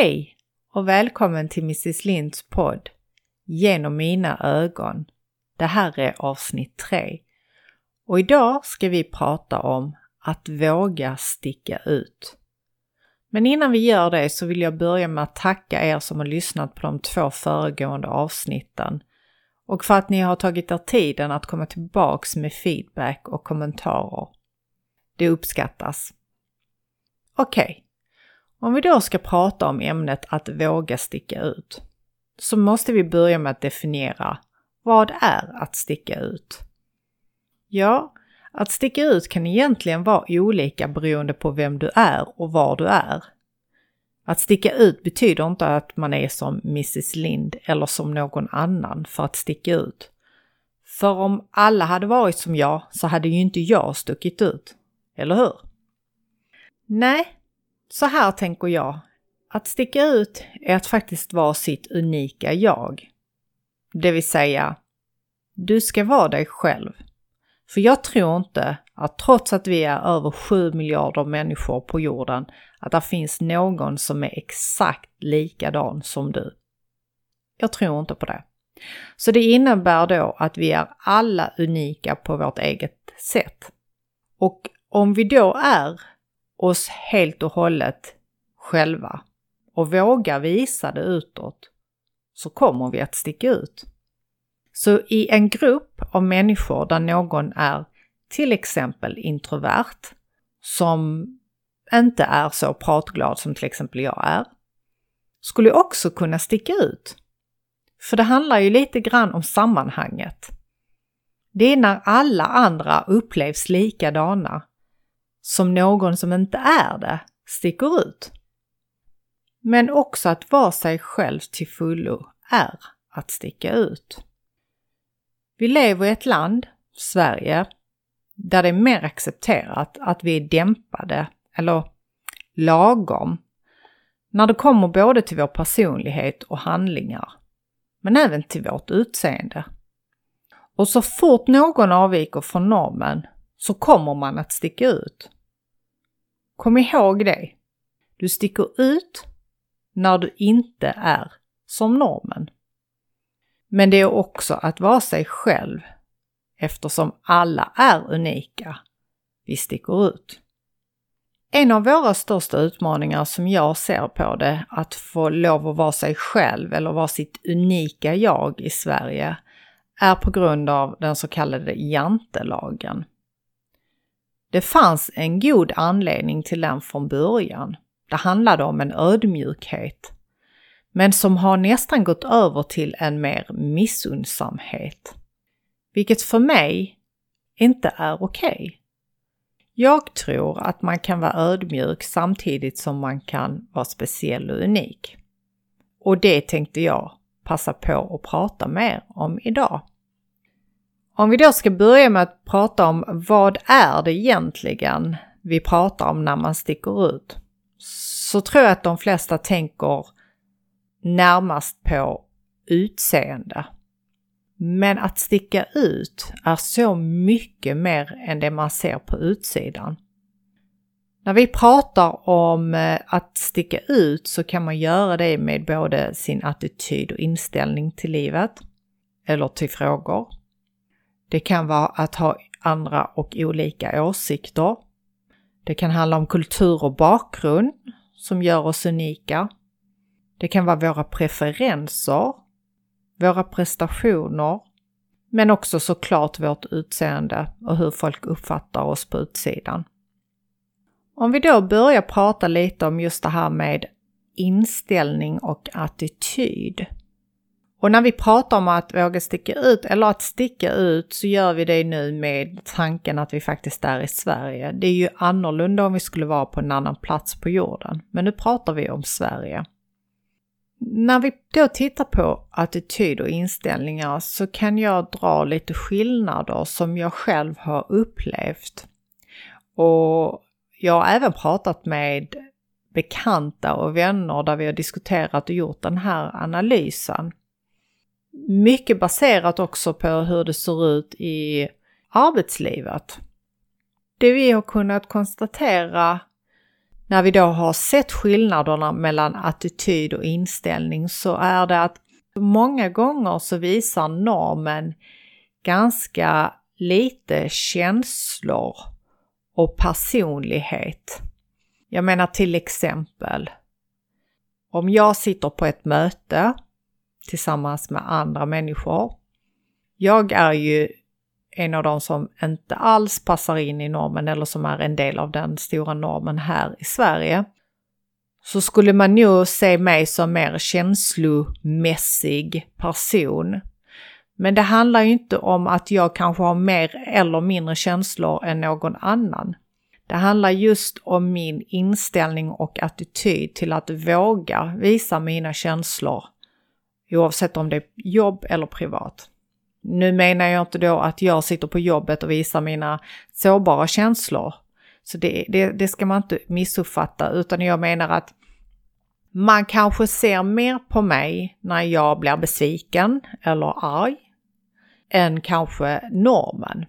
Hej och välkommen till Mrs Linds podd Genom mina ögon. Det här är avsnitt 3. Och idag ska vi prata om att våga sticka ut. Men innan vi gör det så vill jag börja med att tacka er som har lyssnat på de två föregående avsnitten och för att ni har tagit er tiden att komma tillbaks med feedback och kommentarer. Det uppskattas. Okej, okay om vi då ska prata om ämnet att våga sticka ut så måste vi börja med att definiera vad är att sticka ut? Ja, att sticka ut kan egentligen vara olika beroende på vem du är och var du är. Att sticka ut betyder inte att man är som Mrs Lind eller som någon annan för att sticka ut. För om alla hade varit som jag så hade ju inte jag stuckit ut. Eller hur? Nej, så här tänker jag. Att sticka ut är att faktiskt vara sitt unika jag. Det vill säga, du ska vara dig själv. För jag tror inte att trots att vi är över 7 miljarder människor på jorden, att det finns någon som är exakt likadan som du. Jag tror inte på det. Så det innebär då att vi är alla unika på vårt eget sätt. Och om vi då är oss helt och hållet själva och vågar visa det utåt så kommer vi att sticka ut. Så i en grupp av människor där någon är till exempel introvert, som inte är så pratglad som till exempel jag är, skulle också kunna sticka ut. För det handlar ju lite grann om sammanhanget. Det är när alla andra upplevs likadana som någon som inte är det sticker ut. Men också att vara sig själv till fullo är att sticka ut. Vi lever i ett land, Sverige, där det är mer accepterat att vi är dämpade eller lagom när det kommer både till vår personlighet och handlingar, men även till vårt utseende. Och så fort någon avviker från normen så kommer man att sticka ut. Kom ihåg det. Du sticker ut när du inte är som normen. Men det är också att vara sig själv eftersom alla är unika. Vi sticker ut. En av våra största utmaningar som jag ser på det, att få lov att vara sig själv eller vara sitt unika jag i Sverige, är på grund av den så kallade jantelagen. Det fanns en god anledning till den från början. Det handlade om en ödmjukhet men som har nästan gått över till en mer missundsamhet. Vilket för mig inte är okej. Okay. Jag tror att man kan vara ödmjuk samtidigt som man kan vara speciell och unik. Och det tänkte jag passa på att prata mer om idag. Om vi då ska börja med att prata om vad är det egentligen vi pratar om när man sticker ut? Så tror jag att de flesta tänker närmast på utseende. Men att sticka ut är så mycket mer än det man ser på utsidan. När vi pratar om eh, att sticka ut så kan man göra det med både sin attityd och inställning till livet eller till frågor. Det kan vara att ha andra och olika åsikter. Det kan handla om kultur och bakgrund som gör oss unika. Det kan vara våra preferenser, våra prestationer, men också såklart vårt utseende och hur folk uppfattar oss på utsidan. Om vi då börjar prata lite om just det här med inställning och attityd. Och när vi pratar om att våga sticka ut, eller att sticka ut, så gör vi det nu med tanken att vi faktiskt är i Sverige. Det är ju annorlunda om vi skulle vara på en annan plats på jorden, men nu pratar vi om Sverige. När vi då tittar på attityd och inställningar så kan jag dra lite skillnader som jag själv har upplevt. Och jag har även pratat med bekanta och vänner där vi har diskuterat och gjort den här analysen. Mycket baserat också på hur det ser ut i arbetslivet. Det vi har kunnat konstatera när vi då har sett skillnaderna mellan attityd och inställning så är det att många gånger så visar normen ganska lite känslor och personlighet. Jag menar till exempel om jag sitter på ett möte tillsammans med andra människor. Jag är ju en av de som inte alls passar in i normen eller som är en del av den stora normen här i Sverige. Så skulle man nog se mig som mer känslomässig person. Men det handlar ju inte om att jag kanske har mer eller mindre känslor än någon annan. Det handlar just om min inställning och attityd till att våga visa mina känslor, oavsett om det är jobb eller privat. Nu menar jag inte då att jag sitter på jobbet och visar mina sårbara känslor. Så det, det, det ska man inte missuppfatta, utan jag menar att man kanske ser mer på mig när jag blir besviken eller arg än kanske normen.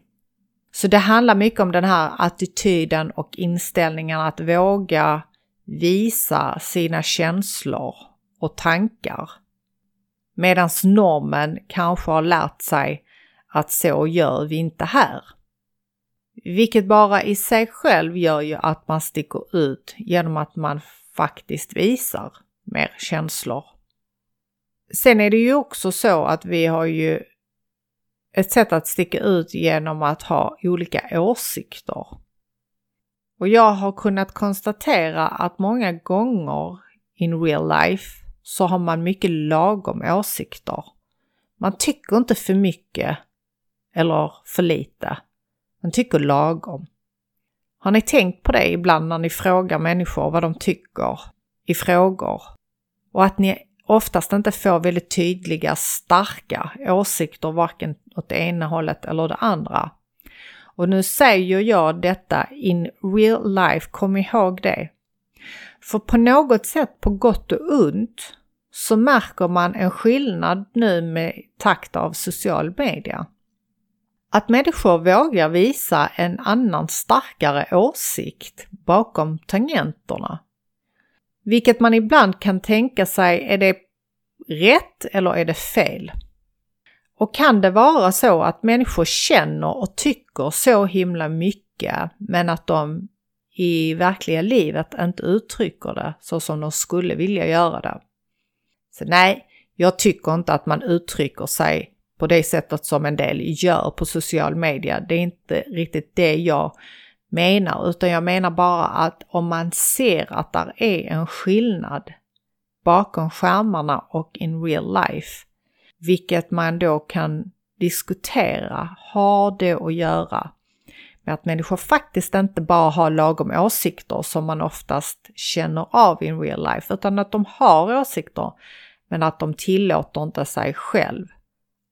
Så det handlar mycket om den här attityden och inställningen att våga visa sina känslor och tankar. Medan normen kanske har lärt sig att så gör vi inte här. Vilket bara i sig själv gör ju att man sticker ut genom att man faktiskt visar mer känslor. Sen är det ju också så att vi har ju ett sätt att sticka ut genom att ha olika åsikter. Och jag har kunnat konstatera att många gånger in real life så har man mycket lagom åsikter. Man tycker inte för mycket eller för lite. Man tycker lagom. Har ni tänkt på det ibland när ni frågar människor vad de tycker i frågor? Och att ni oftast inte får väldigt tydliga, starka åsikter varken åt det ena hållet eller det andra. Och nu säger jag detta in real life, kom ihåg det. För på något sätt, på gott och ont, så märker man en skillnad nu med takt av social media. Att människor vågar visa en annan starkare åsikt bakom tangenterna. Vilket man ibland kan tänka sig, är det rätt eller är det fel? Och kan det vara så att människor känner och tycker så himla mycket men att de i verkliga livet inte uttrycker det så som de skulle vilja göra det? Så nej, jag tycker inte att man uttrycker sig på det sättet som en del gör på social media. Det är inte riktigt det jag menar, utan jag menar bara att om man ser att där är en skillnad bakom skärmarna och in real life, vilket man då kan diskutera, har det att göra att människor faktiskt inte bara har lagom åsikter som man oftast känner av in real life, utan att de har åsikter, men att de tillåter inte sig själv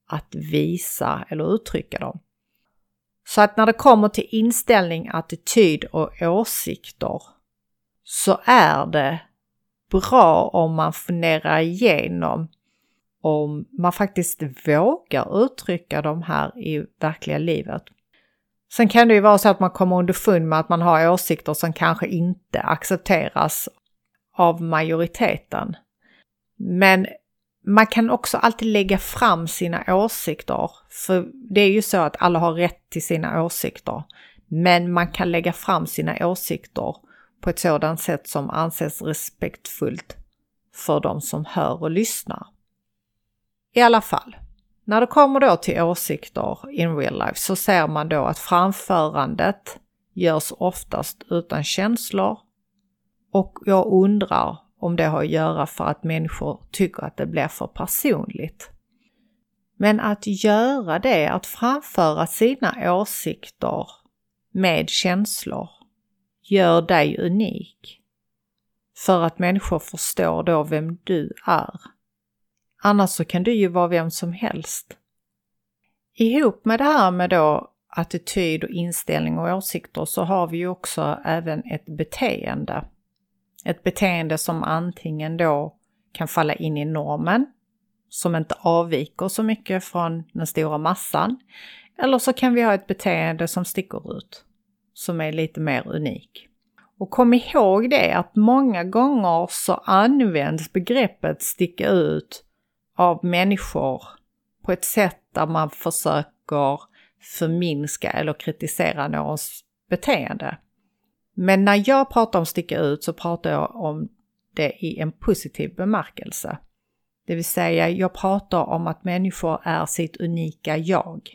att visa eller uttrycka dem. Så att när det kommer till inställning, attityd och åsikter så är det bra om man funderar igenom om man faktiskt vågar uttrycka de här i verkliga livet. Sen kan det ju vara så att man kommer underfund med att man har åsikter som kanske inte accepteras av majoriteten. Men man kan också alltid lägga fram sina åsikter, för det är ju så att alla har rätt till sina åsikter. Men man kan lägga fram sina åsikter på ett sådant sätt som anses respektfullt för de som hör och lyssnar. I alla fall, när det kommer då till åsikter in real life så ser man då att framförandet görs oftast utan känslor och jag undrar om det har att göra för att människor tycker att det blir för personligt. Men att göra det, att framföra sina åsikter med känslor, gör dig unik. För att människor förstår då vem du är. Annars så kan du ju vara vem som helst. Ihop med det här med då attityd och inställning och åsikter så har vi ju också även ett beteende. Ett beteende som antingen då kan falla in i normen, som inte avviker så mycket från den stora massan, eller så kan vi ha ett beteende som sticker ut, som är lite mer unik. Och kom ihåg det att många gånger så används begreppet sticka ut av människor på ett sätt där man försöker förminska eller kritisera någons beteende. Men när jag pratar om sticka ut så pratar jag om det i en positiv bemärkelse. Det vill säga, jag pratar om att människor är sitt unika jag.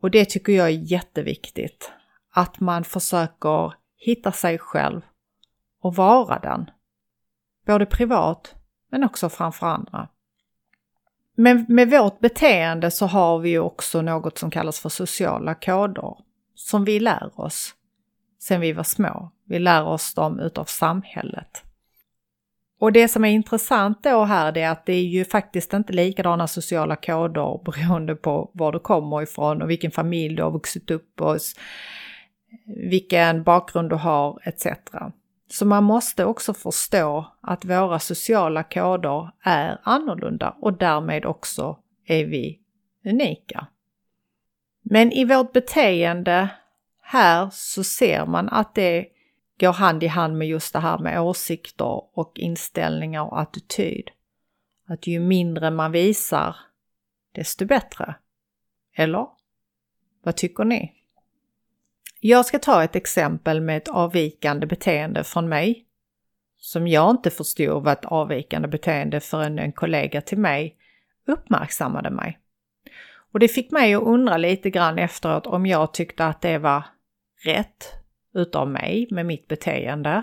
Och det tycker jag är jätteviktigt. Att man försöker hitta sig själv och vara den. Både privat men också framför andra. Men med vårt beteende så har vi ju också något som kallas för sociala koder som vi lär oss sen vi var små. Vi lär oss dem utav samhället. Och det som är intressant då här det är att det är ju faktiskt inte likadana sociala koder beroende på var du kommer ifrån och vilken familj du har vuxit upp hos, vilken bakgrund du har etc. Så man måste också förstå att våra sociala koder är annorlunda och därmed också är vi unika. Men i vårt beteende här så ser man att det går hand i hand med just det här med åsikter och inställningar och attityd. Att ju mindre man visar, desto bättre. Eller? Vad tycker ni? Jag ska ta ett exempel med ett avvikande beteende från mig som jag inte förstod var ett avvikande beteende förrän en kollega till mig uppmärksammade mig. Och det fick mig att undra lite grann efteråt om jag tyckte att det var rätt utav mig med mitt beteende.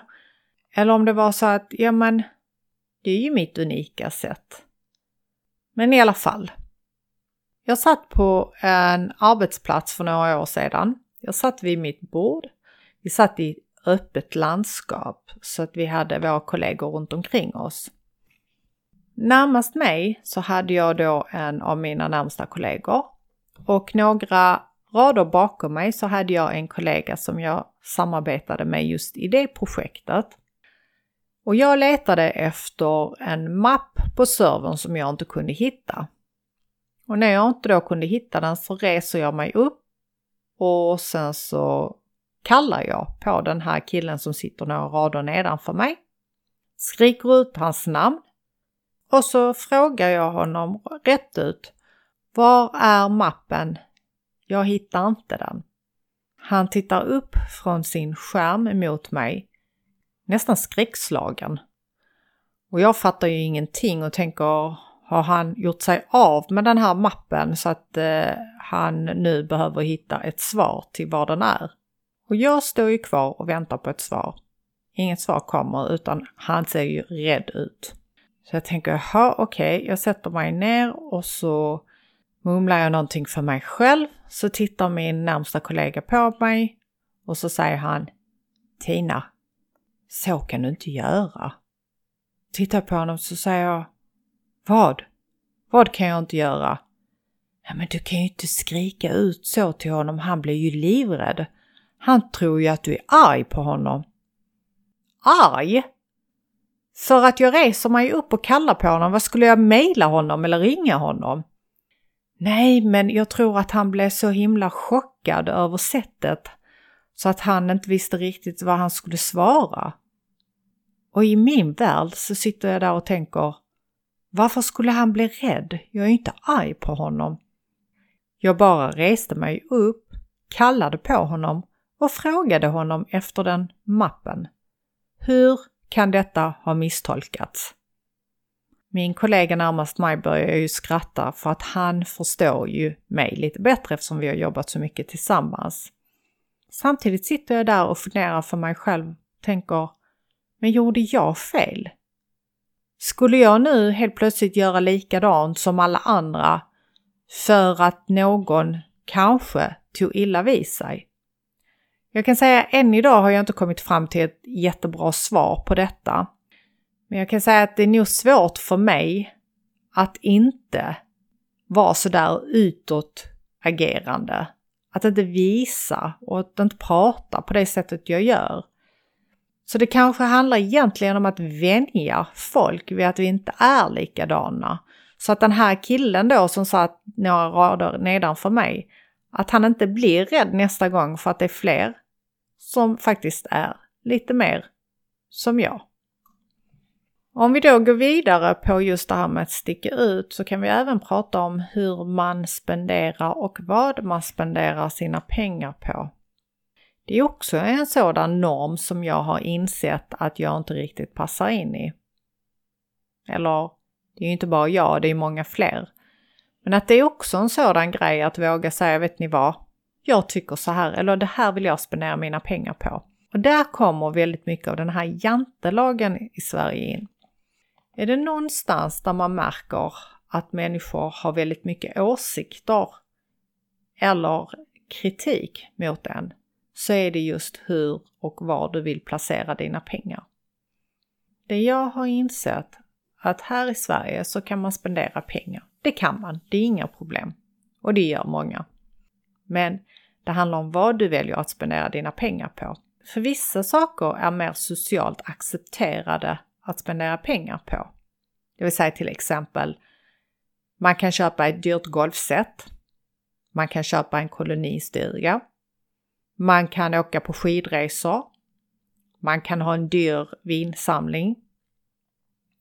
Eller om det var så att, ja men, det är ju mitt unika sätt. Men i alla fall. Jag satt på en arbetsplats för några år sedan. Jag satt vid mitt bord. Vi satt i öppet landskap så att vi hade våra kollegor runt omkring oss. Närmast mig så hade jag då en av mina närmsta kollegor och några rader bakom mig så hade jag en kollega som jag samarbetade med just i det projektet. Och jag letade efter en mapp på servern som jag inte kunde hitta. Och när jag inte då kunde hitta den så reser jag mig upp och sen så kallar jag på den här killen som sitter några rader nedanför mig. Skriker ut hans namn och så frågar jag honom rätt ut. Var är mappen jag hittar inte den. Han tittar upp från sin skärm mot mig, nästan skräckslagen. Och jag fattar ju ingenting och tänker, har han gjort sig av med den här mappen så att eh, han nu behöver hitta ett svar till var den är? Och jag står ju kvar och väntar på ett svar. Inget svar kommer utan han ser ju rädd ut. Så jag tänker, jaha okej, okay. jag sätter mig ner och så Mumlar jag någonting för mig själv så tittar min närmsta kollega på mig och så säger han Tina, så kan du inte göra. Tittar på honom så säger jag vad? Vad kan jag inte göra? Ja, men du kan ju inte skrika ut så till honom, han blir ju livrädd. Han tror ju att du är arg på honom. Arg? För att jag reser mig upp och kallar på honom, vad skulle jag mejla honom eller ringa honom? Nej, men jag tror att han blev så himla chockad över sättet så att han inte visste riktigt vad han skulle svara. Och i min värld så sitter jag där och tänker, varför skulle han bli rädd? Jag är inte arg på honom. Jag bara reste mig upp, kallade på honom och frågade honom efter den mappen. Hur kan detta ha misstolkats? Min kollega närmast mig börjar ju skratta för att han förstår ju mig lite bättre eftersom vi har jobbat så mycket tillsammans. Samtidigt sitter jag där och funderar för mig själv, tänker, men gjorde jag fel? Skulle jag nu helt plötsligt göra likadant som alla andra för att någon kanske tog illa vid sig? Jag kan säga än idag har jag inte kommit fram till ett jättebra svar på detta. Men jag kan säga att det är nog svårt för mig att inte vara sådär utåt agerande. Att inte visa och att inte prata på det sättet jag gör. Så det kanske handlar egentligen om att vänja folk vid att vi inte är likadana. Så att den här killen då som satt några rader nedanför mig, att han inte blir rädd nästa gång för att det är fler som faktiskt är lite mer som jag. Om vi då går vidare på just det här med att sticka ut så kan vi även prata om hur man spenderar och vad man spenderar sina pengar på. Det är också en sådan norm som jag har insett att jag inte riktigt passar in i. Eller, det är ju inte bara jag, det är många fler. Men att det är också en sådan grej att våga säga, vet ni vad? Jag tycker så här, eller det här vill jag spendera mina pengar på. Och där kommer väldigt mycket av den här jantelagen i Sverige in. Är det någonstans där man märker att människor har väldigt mycket åsikter eller kritik mot en, så är det just hur och var du vill placera dina pengar. Det jag har insett att här i Sverige så kan man spendera pengar. Det kan man, det är inga problem. Och det gör många. Men det handlar om vad du väljer att spendera dina pengar på. För vissa saker är mer socialt accepterade att spendera pengar på. Det vill säga till exempel, man kan köpa ett dyrt golfset. Man kan köpa en kolonistuga. Man kan åka på skidresor. Man kan ha en dyr vinsamling.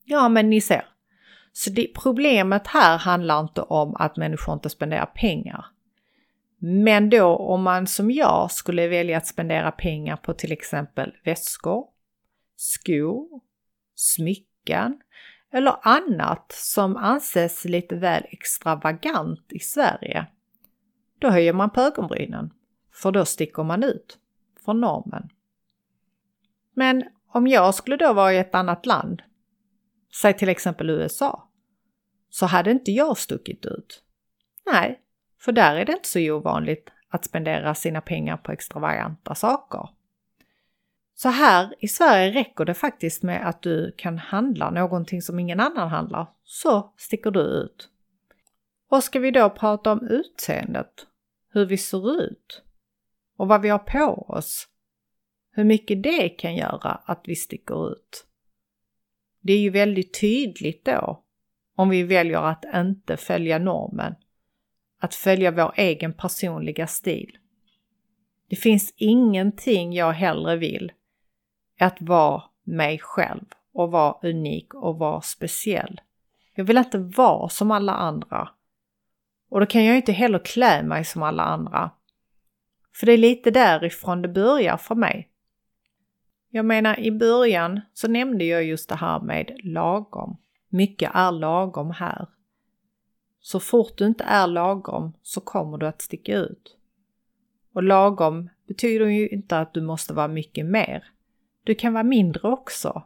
Ja, men ni ser. Så det, problemet här handlar inte om att människor inte spenderar pengar. Men då om man som jag skulle välja att spendera pengar på till exempel väskor, skor, smycken eller annat som anses lite väl extravagant i Sverige, då höjer man på ögonbrynen, för då sticker man ut från normen. Men om jag skulle då vara i ett annat land, säg till exempel USA, så hade inte jag stuckit ut. Nej, för där är det inte så ovanligt att spendera sina pengar på extravaganta saker. Så här i Sverige räcker det faktiskt med att du kan handla någonting som ingen annan handlar, så sticker du ut. Och ska vi då prata om utseendet, hur vi ser ut och vad vi har på oss, hur mycket det kan göra att vi sticker ut. Det är ju väldigt tydligt då om vi väljer att inte följa normen, att följa vår egen personliga stil. Det finns ingenting jag hellre vill än att vara mig själv och vara unik och vara speciell. Jag vill inte vara som alla andra. Och då kan jag inte heller klä mig som alla andra. För det är lite därifrån det börjar för mig. Jag menar i början så nämnde jag just det här med lagom. Mycket är lagom här. Så fort du inte är lagom så kommer du att sticka ut. Och lagom betyder ju inte att du måste vara mycket mer. Du kan vara mindre också.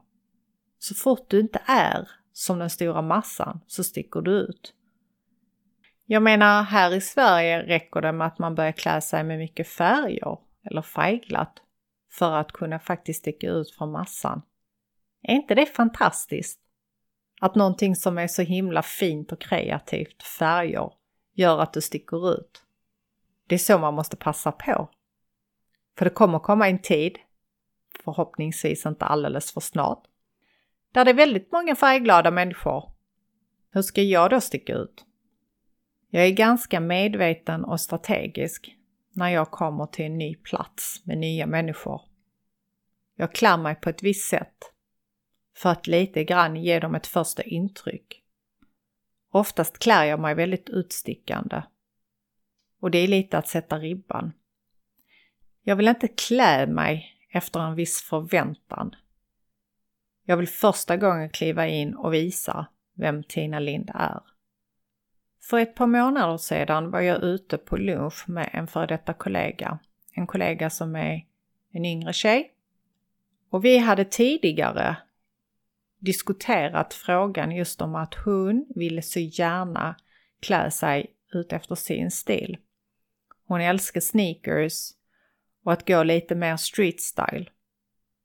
Så fort du inte är som den stora massan så sticker du ut. Jag menar, här i Sverige räcker det med att man börjar klä sig med mycket färger eller färgglatt för att kunna faktiskt sticka ut från massan. Är inte det fantastiskt? Att någonting som är så himla fint och kreativt, färger, gör att du sticker ut. Det är så man måste passa på. För det kommer komma en tid förhoppningsvis inte alldeles för snart, där det är väldigt många färgglada människor. Hur ska jag då sticka ut? Jag är ganska medveten och strategisk när jag kommer till en ny plats med nya människor. Jag klär mig på ett visst sätt för att lite grann ge dem ett första intryck. Oftast klär jag mig väldigt utstickande. Och det är lite att sätta ribban. Jag vill inte klä mig efter en viss förväntan. Jag vill första gången kliva in och visa vem Tina Lind är. För ett par månader sedan var jag ute på lunch med en före detta kollega. En kollega som är en yngre tjej. Och vi hade tidigare diskuterat frågan just om att hon ville så gärna klä sig ut efter sin stil. Hon älskar sneakers och att gå lite mer street style.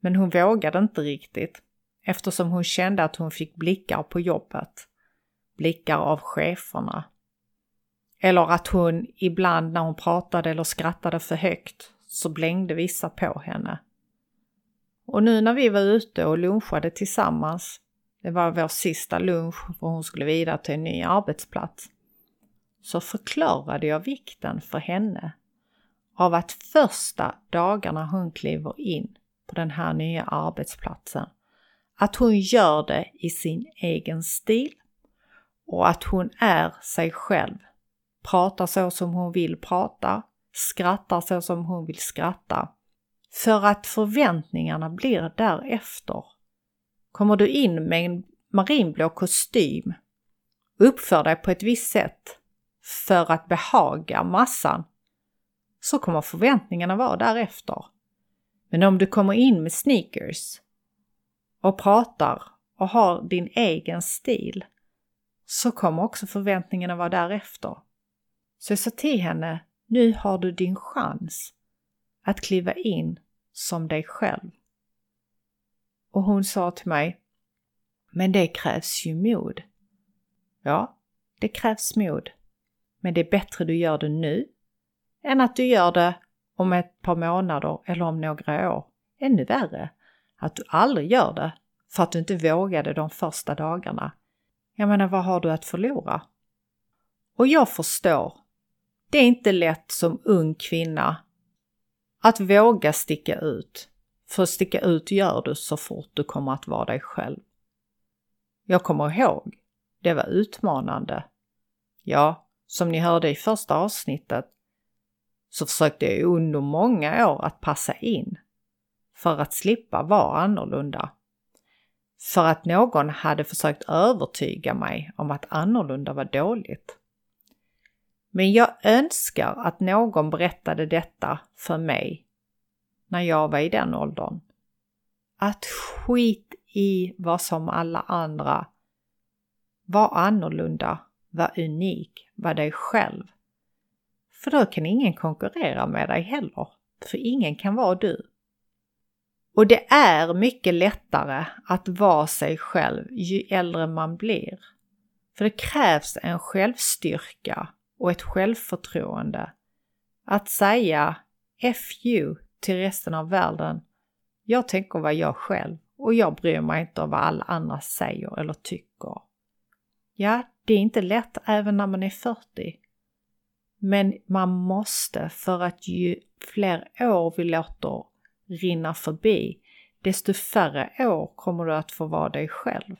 Men hon vågade inte riktigt eftersom hon kände att hon fick blickar på jobbet. Blickar av cheferna. Eller att hon ibland när hon pratade eller skrattade för högt så blängde vissa på henne. Och nu när vi var ute och lunchade tillsammans, det var vår sista lunch för hon skulle vidare till en ny arbetsplats, så förklarade jag vikten för henne av att första dagarna hon kliver in på den här nya arbetsplatsen. Att hon gör det i sin egen stil och att hon är sig själv. Pratar så som hon vill prata, skrattar så som hon vill skratta. För att förväntningarna blir därefter. Kommer du in med en marinblå kostym, uppför dig på ett visst sätt för att behaga massan, så kommer förväntningarna vara därefter. Men om du kommer in med sneakers och pratar och har din egen stil så kommer också förväntningarna vara därefter. Så jag sa till henne, nu har du din chans att kliva in som dig själv. Och hon sa till mig, men det krävs ju mod. Ja, det krävs mod. Men det är bättre du gör det nu än att du gör det om ett par månader eller om några år. Ännu värre, att du aldrig gör det för att du inte vågade de första dagarna. Jag menar, vad har du att förlora? Och jag förstår. Det är inte lätt som ung kvinna att våga sticka ut. För sticka ut gör du så fort du kommer att vara dig själv. Jag kommer ihåg, det var utmanande. Ja, som ni hörde i första avsnittet så försökte jag under många år att passa in för att slippa vara annorlunda. För att någon hade försökt övertyga mig om att annorlunda var dåligt. Men jag önskar att någon berättade detta för mig när jag var i den åldern. Att skit i vad som alla andra var annorlunda, var unik, var dig själv. För då kan ingen konkurrera med dig heller, för ingen kan vara du. Och det är mycket lättare att vara sig själv ju äldre man blir. För det krävs en självstyrka och ett självförtroende. Att säga F you till resten av världen. Jag tänker vara jag själv och jag bryr mig inte om vad alla andra säger eller tycker. Ja, det är inte lätt även när man är 40. Men man måste för att ju fler år vi låter rinna förbi, desto färre år kommer du att få vara dig själv.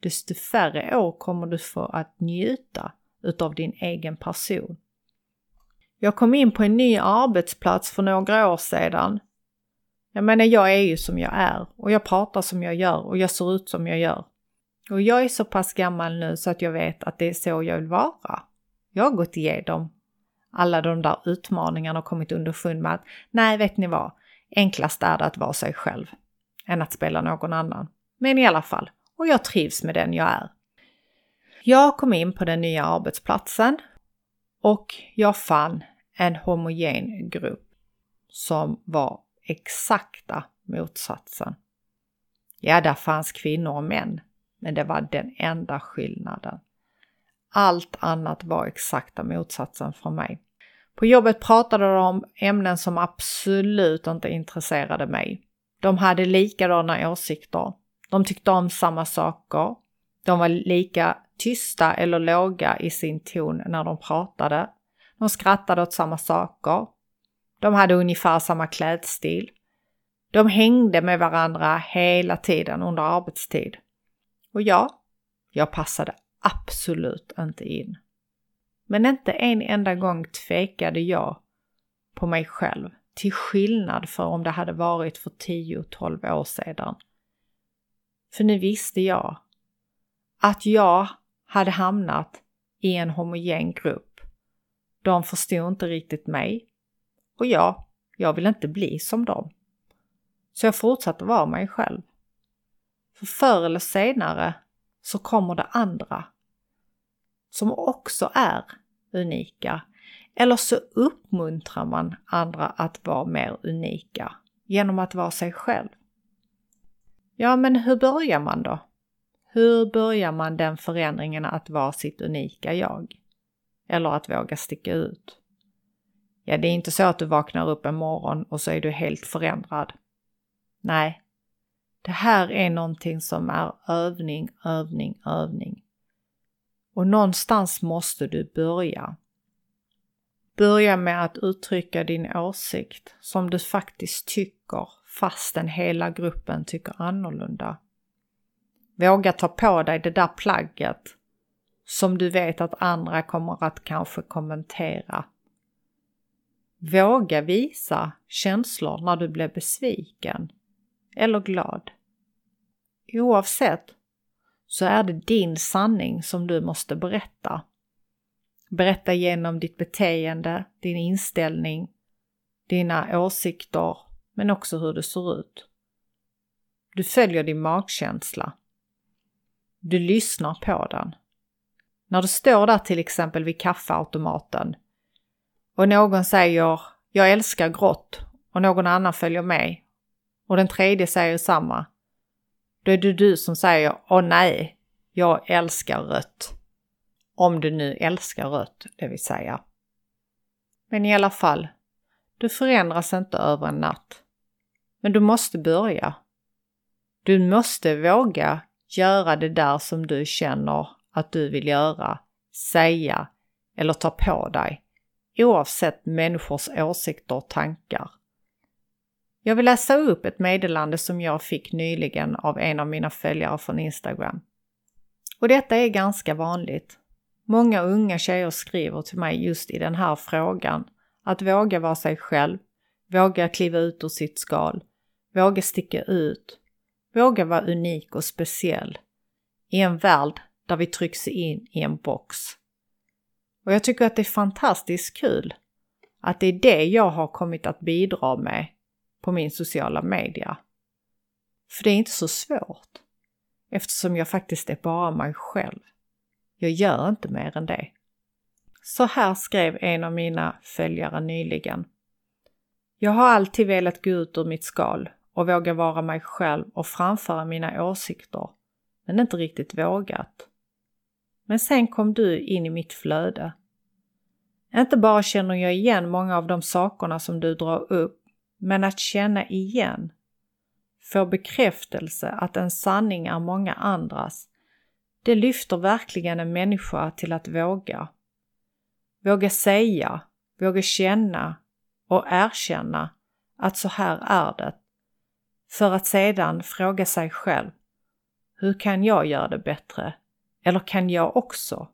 Desto färre år kommer du få att njuta utav din egen person. Jag kom in på en ny arbetsplats för några år sedan. Jag menar, jag är ju som jag är och jag pratar som jag gör och jag ser ut som jag gör. Och jag är så pass gammal nu så att jag vet att det är så jag vill vara. Jag har gått igenom alla de där utmaningarna och kommit underfund med att nej, vet ni vad? Enklast är det att vara sig själv än att spela någon annan. Men i alla fall, och jag trivs med den jag är. Jag kom in på den nya arbetsplatsen och jag fann en homogen grupp som var exakta motsatsen. Ja, där fanns kvinnor och män, men det var den enda skillnaden. Allt annat var exakta motsatsen för mig. På jobbet pratade de om ämnen som absolut inte intresserade mig. De hade likadana åsikter. De tyckte om samma saker. De var lika tysta eller låga i sin ton när de pratade. De skrattade åt samma saker. De hade ungefär samma klädstil. De hängde med varandra hela tiden under arbetstid. Och ja, jag passade absolut inte in. Men inte en enda gång tvekade jag på mig själv, till skillnad för om det hade varit för 10-12 år sedan. För nu visste jag att jag hade hamnat i en homogen grupp. De förstod inte riktigt mig. Och jag, jag vill inte bli som dem. Så jag fortsatte vara mig själv. För förr eller senare så kommer det andra som också är unika. Eller så uppmuntrar man andra att vara mer unika genom att vara sig själv. Ja, men hur börjar man då? Hur börjar man den förändringen att vara sitt unika jag? Eller att våga sticka ut? Ja, det är inte så att du vaknar upp en morgon och så är du helt förändrad. Nej, det här är någonting som är övning, övning, övning. Och någonstans måste du börja. Börja med att uttrycka din åsikt som du faktiskt tycker fastän hela gruppen tycker annorlunda. Våga ta på dig det där plagget som du vet att andra kommer att kanske kommentera. Våga visa känslor när du blir besviken eller glad. Oavsett så är det din sanning som du måste berätta. Berätta genom ditt beteende, din inställning, dina åsikter, men också hur det ser ut. Du följer din magkänsla. Du lyssnar på den. När du står där till exempel vid kaffeautomaten och någon säger “Jag älskar grått” och någon annan följer med och den tredje säger samma. Då är det du som säger “Åh nej, jag älskar rött”. Om du nu älskar rött, det vill säga. Men i alla fall, du förändras inte över en natt. Men du måste börja. Du måste våga göra det där som du känner att du vill göra, säga eller ta på dig, oavsett människors åsikter och tankar. Jag vill läsa upp ett meddelande som jag fick nyligen av en av mina följare från Instagram. Och detta är ganska vanligt. Många unga tjejer skriver till mig just i den här frågan. Att våga vara sig själv, våga kliva ut ur sitt skal, våga sticka ut, våga vara unik och speciell i en värld där vi trycks in i en box. Och jag tycker att det är fantastiskt kul att det är det jag har kommit att bidra med på min sociala media. För det är inte så svårt eftersom jag faktiskt är bara mig själv. Jag gör inte mer än det. Så här skrev en av mina följare nyligen. Jag har alltid velat gå ut ur mitt skal och våga vara mig själv och framföra mina åsikter, men inte riktigt vågat. Men sen kom du in i mitt flöde. Inte bara känner jag igen många av de sakerna som du drar upp, men att känna igen, få bekräftelse att en sanning är många andras, det lyfter verkligen en människa till att våga. Våga säga, våga känna och erkänna att så här är det. För att sedan fråga sig själv, hur kan jag göra det bättre? Eller kan jag också?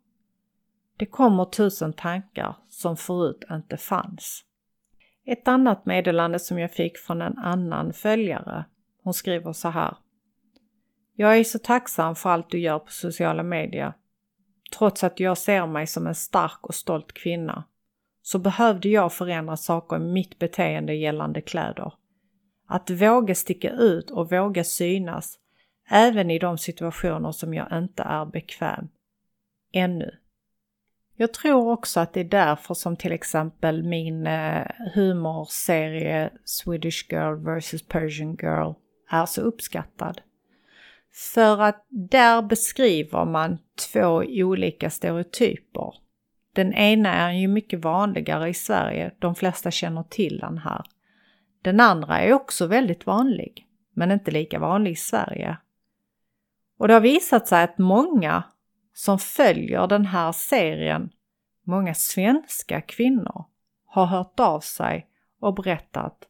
Det kommer tusen tankar som förut inte fanns. Ett annat meddelande som jag fick från en annan följare. Hon skriver så här. Jag är så tacksam för allt du gör på sociala medier. Trots att jag ser mig som en stark och stolt kvinna så behövde jag förändra saker i mitt beteende gällande kläder. Att våga sticka ut och våga synas även i de situationer som jag inte är bekväm. Ännu. Jag tror också att det är därför som till exempel min eh, humorserie Swedish Girl vs Persian Girl är så uppskattad. För att där beskriver man två olika stereotyper. Den ena är ju mycket vanligare i Sverige, de flesta känner till den här. Den andra är också väldigt vanlig, men inte lika vanlig i Sverige. Och det har visat sig att många som följer den här serien, många svenska kvinnor, har hört av sig och berättat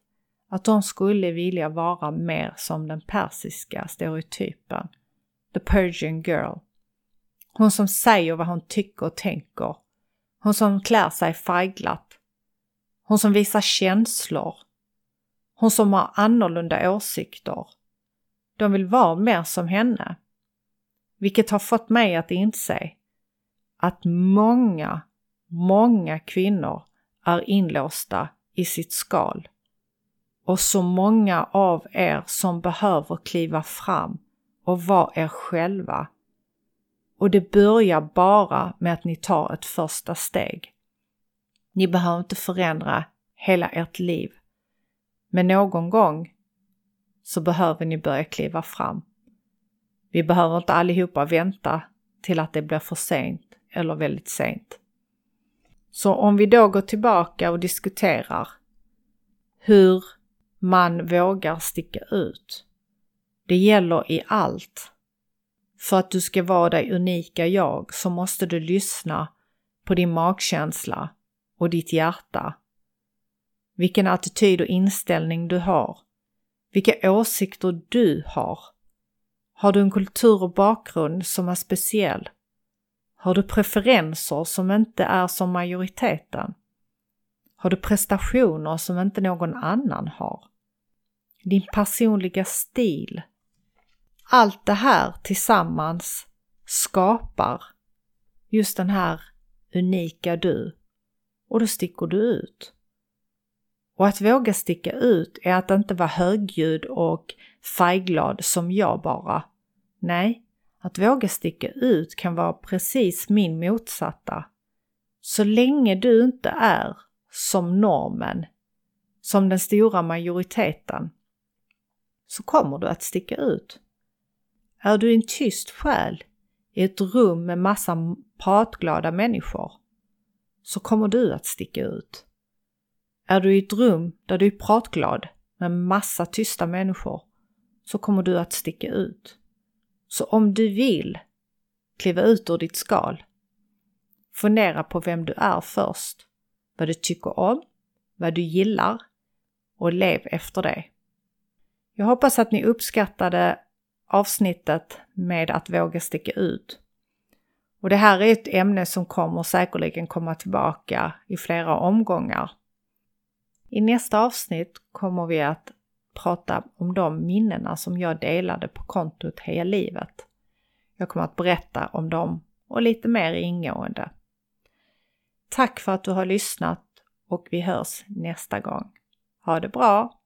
att de skulle vilja vara mer som den persiska stereotypen, the Persian girl. Hon som säger vad hon tycker och tänker. Hon som klär sig färgglatt. Hon som visar känslor. Hon som har annorlunda åsikter. De vill vara mer som henne. Vilket har fått mig att inse att många, många kvinnor är inlåsta i sitt skal och så många av er som behöver kliva fram och vara er själva. Och det börjar bara med att ni tar ett första steg. Ni behöver inte förändra hela ert liv. Men någon gång så behöver ni börja kliva fram. Vi behöver inte allihopa vänta till att det blir för sent eller väldigt sent. Så om vi då går tillbaka och diskuterar hur man vågar sticka ut. Det gäller i allt. För att du ska vara dig unika jag så måste du lyssna på din magkänsla och ditt hjärta. Vilken attityd och inställning du har. Vilka åsikter du har. Har du en kultur och bakgrund som är speciell? Har du preferenser som inte är som majoriteten? Har du prestationer som inte någon annan har? Din personliga stil. Allt det här tillsammans skapar just den här unika du. Och då sticker du ut. Och att våga sticka ut är att inte vara högljudd och färgglad som jag bara. Nej, att våga sticka ut kan vara precis min motsatta. Så länge du inte är som normen, som den stora majoriteten, så kommer du att sticka ut. Är du en tyst själ i ett rum med massa pratglada människor, så kommer du att sticka ut. Är du i ett rum där du är pratglad med massa tysta människor, så kommer du att sticka ut. Så om du vill kliva ut ur ditt skal, fundera på vem du är först, vad du tycker om, vad du gillar och lev efter det. Jag hoppas att ni uppskattade avsnittet med att våga sticka ut. Och det här är ett ämne som kommer säkerligen komma tillbaka i flera omgångar. I nästa avsnitt kommer vi att prata om de minnena som jag delade på kontot Heja Livet. Jag kommer att berätta om dem och lite mer ingående. Tack för att du har lyssnat och vi hörs nästa gång. Ha det bra!